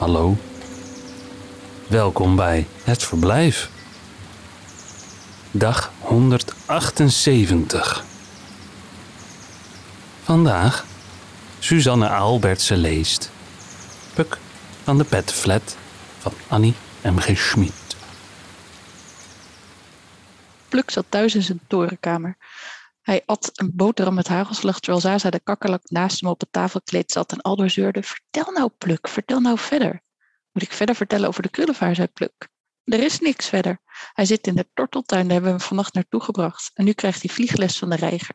Hallo. Welkom bij het verblijf. Dag 178. Vandaag Suzanne Albertse leest Puk van de Petflat van Annie M.G. Schmid. Pluk zat thuis in zijn torenkamer. Hij at een boterham met hagelslag terwijl Zaza de kakkerlak naast hem op het tafelkleed zat en aldoor zeurde: Vertel nou, Pluk, vertel nou verder. Moet ik verder vertellen over de krullenvaar, zei Pluk. Er is niks verder. Hij zit in de torteltuin, daar hebben we hem vannacht naartoe gebracht. En nu krijgt hij vliegles van de reiger.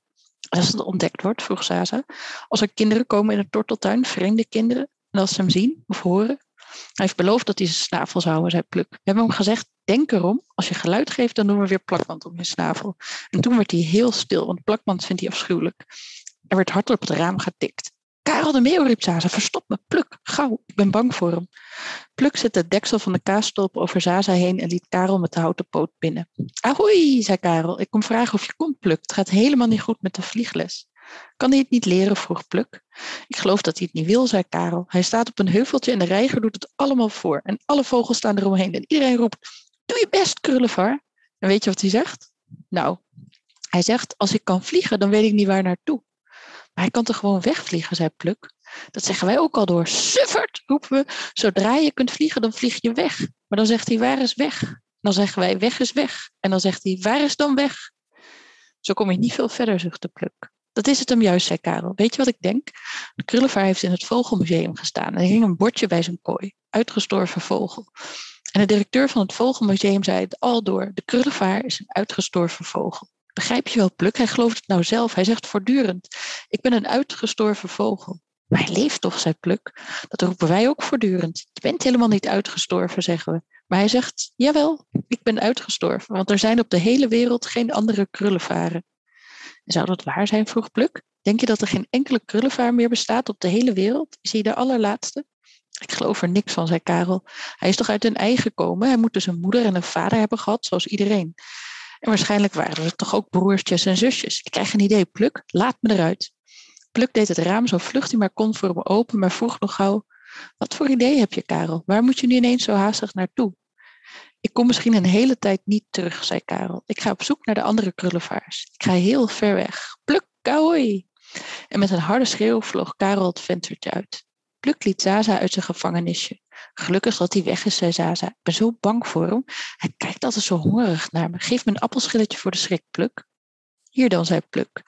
Als het ontdekt wordt, vroeg Zaza, als er kinderen komen in de torteltuin, vreemde kinderen, en als ze hem zien of horen. Hij heeft beloofd dat hij zijn snavel zou houden, zei Pluk. We hebben hem gezegd, denk erom, als je geluid geeft, dan doen we weer plakband om je snavel. En toen werd hij heel stil, want plakband vindt hij afschuwelijk. Er werd hard op het raam getikt. Karel de Meeuw, riep Zaza, verstop me, Pluk, gauw, ik ben bang voor hem. Pluk zette het deksel van de kaasstolp over Zaza heen en liet Karel met de houten poot binnen. Ahoei, zei Karel, ik kom vragen of je komt, Pluk. Het gaat helemaal niet goed met de vliegles. Kan hij het niet leren? vroeg Pluk. Ik geloof dat hij het niet wil, zei Karel. Hij staat op een heuveltje en de reiger doet het allemaal voor. En alle vogels staan eromheen. En iedereen roept, doe je best, krullevar. En weet je wat hij zegt? Nou, hij zegt, als ik kan vliegen, dan weet ik niet waar naartoe. Maar hij kan toch gewoon wegvliegen, zei Pluk. Dat zeggen wij ook al door. Suffert, roepen we. Zodra je kunt vliegen, dan vlieg je weg. Maar dan zegt hij, waar is weg? Dan zeggen wij, weg is weg. En dan zegt hij, waar is dan weg? Zo kom je niet veel verder, zuchtte Pluk. Dat is het hem juist, zei Karel. Weet je wat ik denk? De krullevaar heeft in het Vogelmuseum gestaan. En er hing een bordje bij zijn kooi. Uitgestorven vogel. En de directeur van het Vogelmuseum zei het al door. De krullevaar is een uitgestorven vogel. Begrijp je wel, Pluk? Hij gelooft het nou zelf. Hij zegt voortdurend: Ik ben een uitgestorven vogel. Maar hij leeft toch, zei Pluk. Dat roepen wij ook voortdurend. Je bent helemaal niet uitgestorven, zeggen we. Maar hij zegt: Jawel, ik ben uitgestorven. Want er zijn op de hele wereld geen andere krullenvaren. Zou dat waar zijn, vroeg Pluk. Denk je dat er geen enkele krullenvaar meer bestaat op de hele wereld? Is hij de allerlaatste? Ik geloof er niks van, zei Karel. Hij is toch uit een ei gekomen? Hij moet dus een moeder en een vader hebben gehad, zoals iedereen. En waarschijnlijk waren er toch ook broertjes en zusjes. Ik krijg een idee, Pluk, laat me eruit. Pluk deed het raam zo vlug hij maar kon voor hem open, maar vroeg nog gauw: Wat voor idee heb je, Karel? Waar moet je nu ineens zo haastig naartoe? Ik kom misschien een hele tijd niet terug, zei Karel. Ik ga op zoek naar de andere krullenvaars. Ik ga heel ver weg. Pluk, kauwoi! En met een harde schreeuw vloog Karel het venstertje uit. Pluk liet Zaza uit zijn gevangenisje. Gelukkig dat hij weg is, zei Zaza. Ik ben zo bang voor hem. Hij kijkt altijd zo hongerig naar me. Geef me een appelschilletje voor de schrik, Pluk. Hier dan, zei Pluk.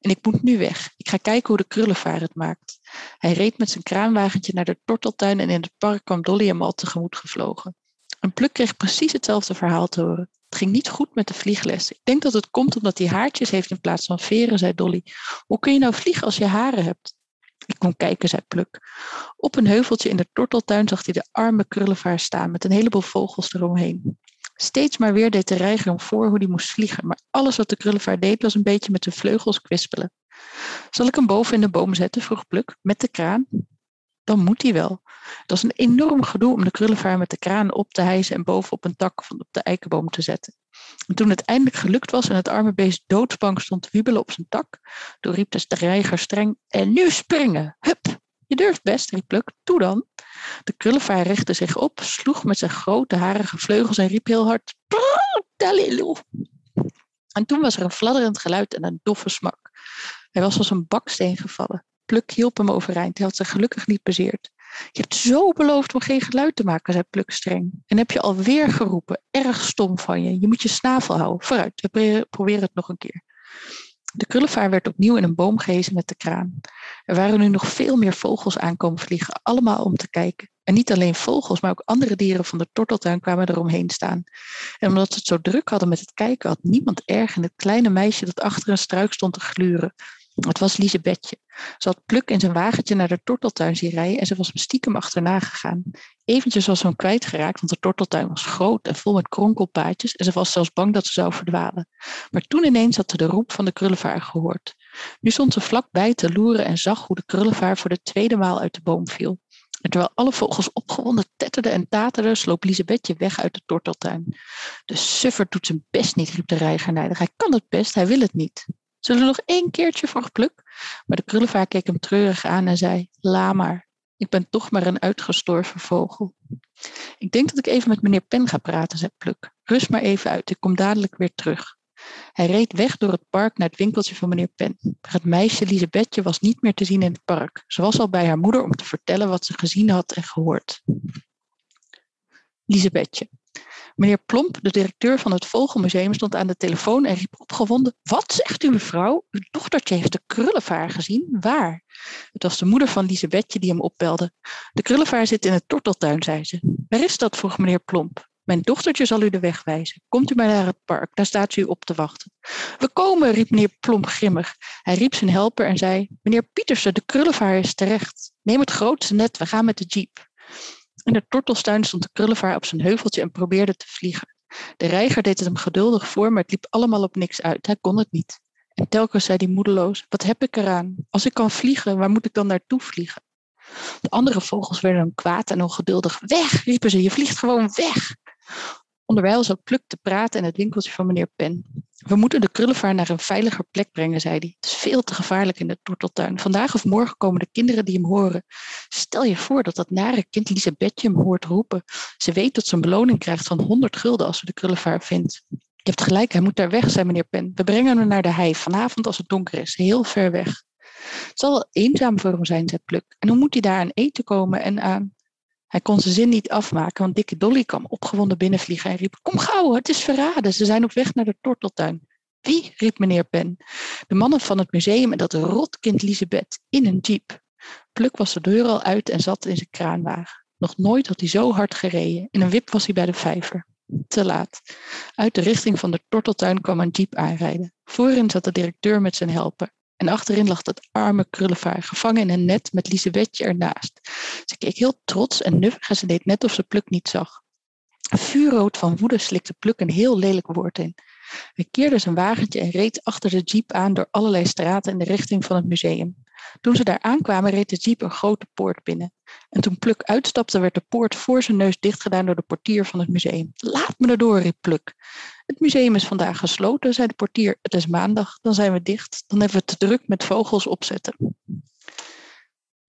En ik moet nu weg. Ik ga kijken hoe de krullenvaar het maakt. Hij reed met zijn kraanwagentje naar de torteltuin en in het park kwam Dolly hem al tegemoet gevlogen. En Pluk kreeg precies hetzelfde verhaal te horen. Het ging niet goed met de vliegles. Ik denk dat het komt omdat hij haartjes heeft in plaats van veren, zei Dolly. Hoe kun je nou vliegen als je haren hebt? Ik kon kijken, zei Pluk. Op een heuveltje in de torteltuin zag hij de arme krullenvaar staan met een heleboel vogels eromheen. Steeds maar weer deed de reiger hem voor hoe hij moest vliegen, maar alles wat de krullenvaar deed was een beetje met de vleugels kwispelen. Zal ik hem boven in de boom zetten? vroeg Pluk, met de kraan. Dan moet hij wel. Het was een enorm gedoe om de krullenvaar met de kraan op te hijsen en boven op een tak van op de eikenboom te zetten. En toen het eindelijk gelukt was en het arme beest doodsbang stond te wiebelen op zijn tak, toen riep de reiger streng: En nu springen! Hup! Je durft best, riep Pluk. Toe dan! De krullenvaar richtte zich op, sloeg met zijn grote harige vleugels en riep heel hard: Dalilu! En toen was er een fladderend geluid en een doffe smak. Hij was als een baksteen gevallen. Pluk hielp hem overeind. Hij had zich gelukkig niet bezeerd. Je hebt zo beloofd om geen geluid te maken, zei Pluk streng. En heb je alweer geroepen. Erg stom van je. Je moet je snavel houden. Vooruit, we proberen het nog een keer. De krullenvaar werd opnieuw in een boom gehezen met de kraan. Er waren nu nog veel meer vogels aankomen vliegen, allemaal om te kijken. En niet alleen vogels, maar ook andere dieren van de torteltuin kwamen eromheen staan. En omdat ze het zo druk hadden met het kijken, had niemand erg in het kleine meisje dat achter een struik stond te gluren. Het was Lisebetje. Ze had Pluk in zijn wagentje naar de torteltuin zien rijden en ze was hem achterna gegaan. Eventjes was ze hem kwijtgeraakt, want de torteltuin was groot en vol met kronkelpaadjes en ze was zelfs bang dat ze zou verdwalen. Maar toen ineens had ze de roep van de krullenvaar gehoord. Nu stond ze vlakbij te loeren en zag hoe de krullenvaar voor de tweede maal uit de boom viel. En terwijl alle vogels opgewonden tetterden en taterden, sloop Lisebetje weg uit de torteltuin. De suffer doet zijn best niet, riep de reiger nijdig. Hij kan het best, hij wil het niet. Zullen we nog één keertje, vroeg Pluk. Maar de krullenvaar keek hem treurig aan en zei, la maar. Ik ben toch maar een uitgestorven vogel. Ik denk dat ik even met meneer Pen ga praten, zei Pluk. Rust maar even uit, ik kom dadelijk weer terug. Hij reed weg door het park naar het winkeltje van meneer Pen. Maar het meisje Lisebetje was niet meer te zien in het park. Ze was al bij haar moeder om te vertellen wat ze gezien had en gehoord. Lisebetje. Meneer Plomp, de directeur van het Vogelmuseum, stond aan de telefoon en riep opgewonden: Wat zegt u, mevrouw? Uw dochtertje heeft de krullenvaar gezien. Waar? Het was de moeder van Lisebetje die hem opbelde. De krullenvaar zit in het torteltuin, zei ze. Waar is dat? vroeg meneer Plomp. Mijn dochtertje zal u de weg wijzen. Komt u maar naar het park, daar staat u op te wachten. We komen, riep meneer Plomp grimmig. Hij riep zijn helper en zei: Meneer Pietersen, de krullenvaar is terecht. Neem het grootste net, we gaan met de jeep. In de tortelstuin stond de krullenvaar op zijn heuveltje en probeerde te vliegen. De reiger deed het hem geduldig voor, maar het liep allemaal op niks uit. Hij kon het niet. En telkens zei hij moedeloos: Wat heb ik eraan? Als ik kan vliegen, waar moet ik dan naartoe vliegen? De andere vogels werden dan kwaad en ongeduldig. Weg, riepen ze, je vliegt gewoon weg. Onderwijl zat Pluk te praten in het winkeltje van meneer Pen. We moeten de krullenvaar naar een veiliger plek brengen, zei hij. Het is veel te gevaarlijk in de torteltuin. Vandaag of morgen komen de kinderen die hem horen. Stel je voor dat dat nare kind Lisabetje hem hoort roepen. Ze weet dat ze een beloning krijgt van 100 gulden als ze de krullenvaar vindt. Je hebt gelijk, hij moet daar weg, zei meneer Pen. We brengen hem naar de hei, vanavond als het donker is, heel ver weg. Het zal eenzaam voor hem zijn, zei Pluk. En hoe moet hij daar aan eten komen en aan... Hij kon zijn zin niet afmaken, want dikke Dolly kwam opgewonden binnenvliegen en riep: Kom gauw, het is verraden. Ze zijn op weg naar de torteltuin. Wie? riep meneer Pen. De mannen van het museum en dat rotkind Lisebeth in een jeep. Pluk was de deur al uit en zat in zijn kraanwagen. Nog nooit had hij zo hard gereden. In een wip was hij bij de vijver. Te laat. Uit de richting van de torteltuin kwam een jeep aanrijden. Voorin zat de directeur met zijn helper. En achterin lag het arme krullenvaar, gevangen in een net met Liesewetje ernaast. Ze keek heel trots en nuffig en ze deed net of ze Pluk niet zag. Vuurrood van woede slikte Pluk een heel lelijk woord in. Hij keerde zijn wagentje en reed achter de jeep aan door allerlei straten in de richting van het museum. Toen ze daar aankwamen, reed de jeep een grote poort binnen. En toen Pluk uitstapte, werd de poort voor zijn neus dichtgedaan door de portier van het museum. Laat me erdoor, riep Pluk. Het museum is vandaag gesloten, zei de portier. Het is maandag, dan zijn we dicht. Dan hebben we te druk met vogels opzetten.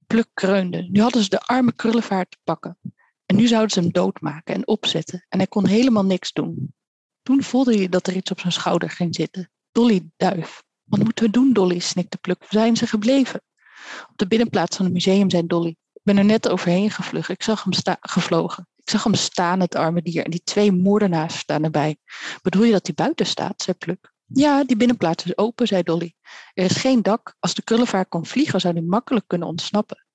Pluk kreunde. Nu hadden ze de arme krullenvaart te pakken. En nu zouden ze hem doodmaken en opzetten. En hij kon helemaal niks doen. Toen voelde hij dat er iets op zijn schouder ging zitten. Dolly Duif. Wat moeten we doen, Dolly? snikte Pluk. Zijn ze gebleven? Op de binnenplaats van het museum, zei Dolly. Ik ben er net overheen gevlucht. Ik zag hem gevlogen. Ik zag hem staan, het arme dier. En die twee moordenaars staan erbij. Bedoel je dat hij buiten staat, zei Pluk. Ja, die binnenplaats is open, zei Dolly. Er is geen dak. Als de krullenvaar kon vliegen, zou hij makkelijk kunnen ontsnappen.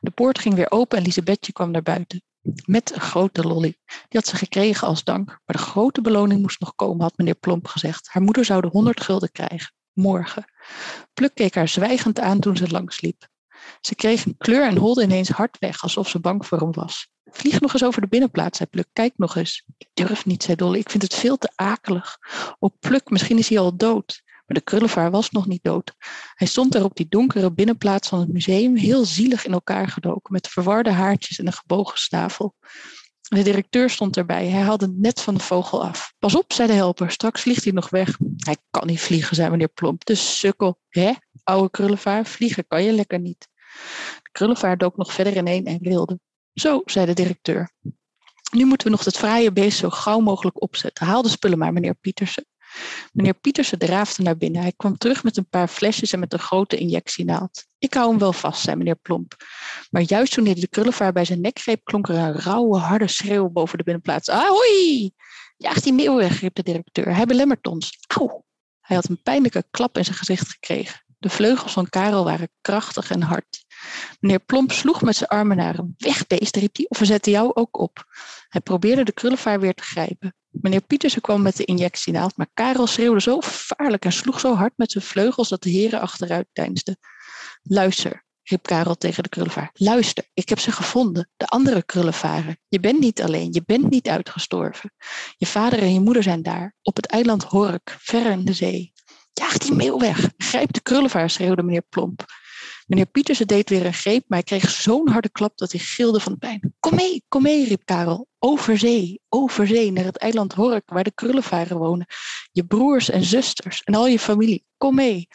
De poort ging weer open en Lisabetje kwam naar buiten. Met een grote lolly. Die had ze gekregen als dank. Maar de grote beloning moest nog komen, had meneer Plomp gezegd. Haar moeder zou de honderd gulden krijgen. Morgen. Pluk keek haar zwijgend aan toen ze langsliep. Ze kreeg een kleur en holde ineens hard weg, alsof ze bang voor hem was. Vlieg nog eens over de binnenplaats, zei Pluk. Kijk nog eens. Ik durf niet, zei Dolly. Ik vind het veel te akelig. Oh, Pluk, misschien is hij al dood. Maar de krullenvaar was nog niet dood. Hij stond daar op die donkere binnenplaats van het museum, heel zielig in elkaar gedoken, met verwarde haartjes en een gebogen snavel. De directeur stond erbij. Hij haalde het net van de vogel af. Pas op, zei de helper. Straks vliegt hij nog weg. Hij kan niet vliegen, zei meneer Plomp. De sukkel. Hè, oude krullenvaar, vliegen kan je lekker niet. De krullenvaar dook nog verder ineen en rilde. Zo, zei de directeur. Nu moeten we nog het fraaie beest zo gauw mogelijk opzetten. Haal de spullen maar, meneer Pietersen. Meneer Pietersen draafde naar binnen. Hij kwam terug met een paar flesjes en met een grote injectienaald. Ik hou hem wel vast, zei meneer Plomp. Maar juist toen hij de krullenvaar bij zijn nek greep, klonk er een rauwe, harde schreeuw boven de binnenplaats. Ahoi! Jaag die meeuw weg, riep de directeur. Hij belemmert ons. Auw! Hij had een pijnlijke klap in zijn gezicht gekregen. De vleugels van Karel waren krachtig en hard. Meneer Plomp sloeg met zijn armen naar hem. Weg, beest, riep hij, of we zetten jou ook op. Hij probeerde de krullenvaar weer te grijpen. Meneer Pietersen kwam met de injectienaald, maar Karel schreeuwde zo vaarlijk en sloeg zo hard met zijn vleugels dat de heren achteruit deinsden. Luister, riep Karel tegen de krullenvaar. Luister, ik heb ze gevonden, de andere krullenvaren. Je bent niet alleen, je bent niet uitgestorven. Je vader en je moeder zijn daar, op het eiland Hork, ver in de zee. Jaag die meeuw weg, grijp de krullenvaar, schreeuwde meneer Plomp. Meneer Pietersen deed weer een greep, maar hij kreeg zo'n harde klap dat hij gilde van pijn. Kom mee, kom mee, riep Karel. Over zee, over zee, naar het eiland Hork, waar de krullenvaren wonen. Je broers en zusters en al je familie, kom mee.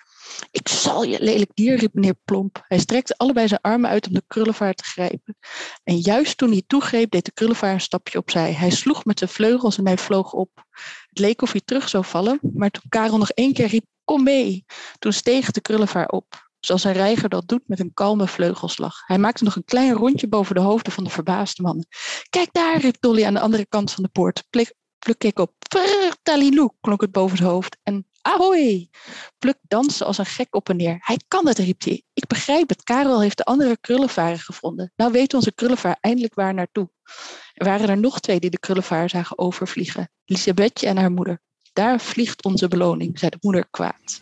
Ik zal je, lelijk dier, riep meneer Plomp. Hij strekte allebei zijn armen uit om de krullevaar te grijpen. En juist toen hij toegreep, deed de krullevaar een stapje opzij. Hij sloeg met zijn vleugels en hij vloog op. Het leek of hij terug zou vallen, maar toen Karel nog één keer riep, kom mee, toen steeg de krullevaar op zoals een reiger dat doet met een kalme vleugelslag. Hij maakte nog een klein rondje boven de hoofden van de verbaasde mannen. Kijk daar, riep Dolly aan de andere kant van de poort. Pluk, pluk ik op. Talilou, klonk het boven zijn hoofd. En ahoy! Pluk danste als een gek op en neer. Hij kan het, riep hij. Ik begrijp het. Karel heeft de andere krullenvaren gevonden. Nou weet onze krullenvaar eindelijk waar naartoe. Er waren er nog twee die de krullenvaar zagen overvliegen. Lisabetje en haar moeder. Daar vliegt onze beloning, zei de moeder kwaad.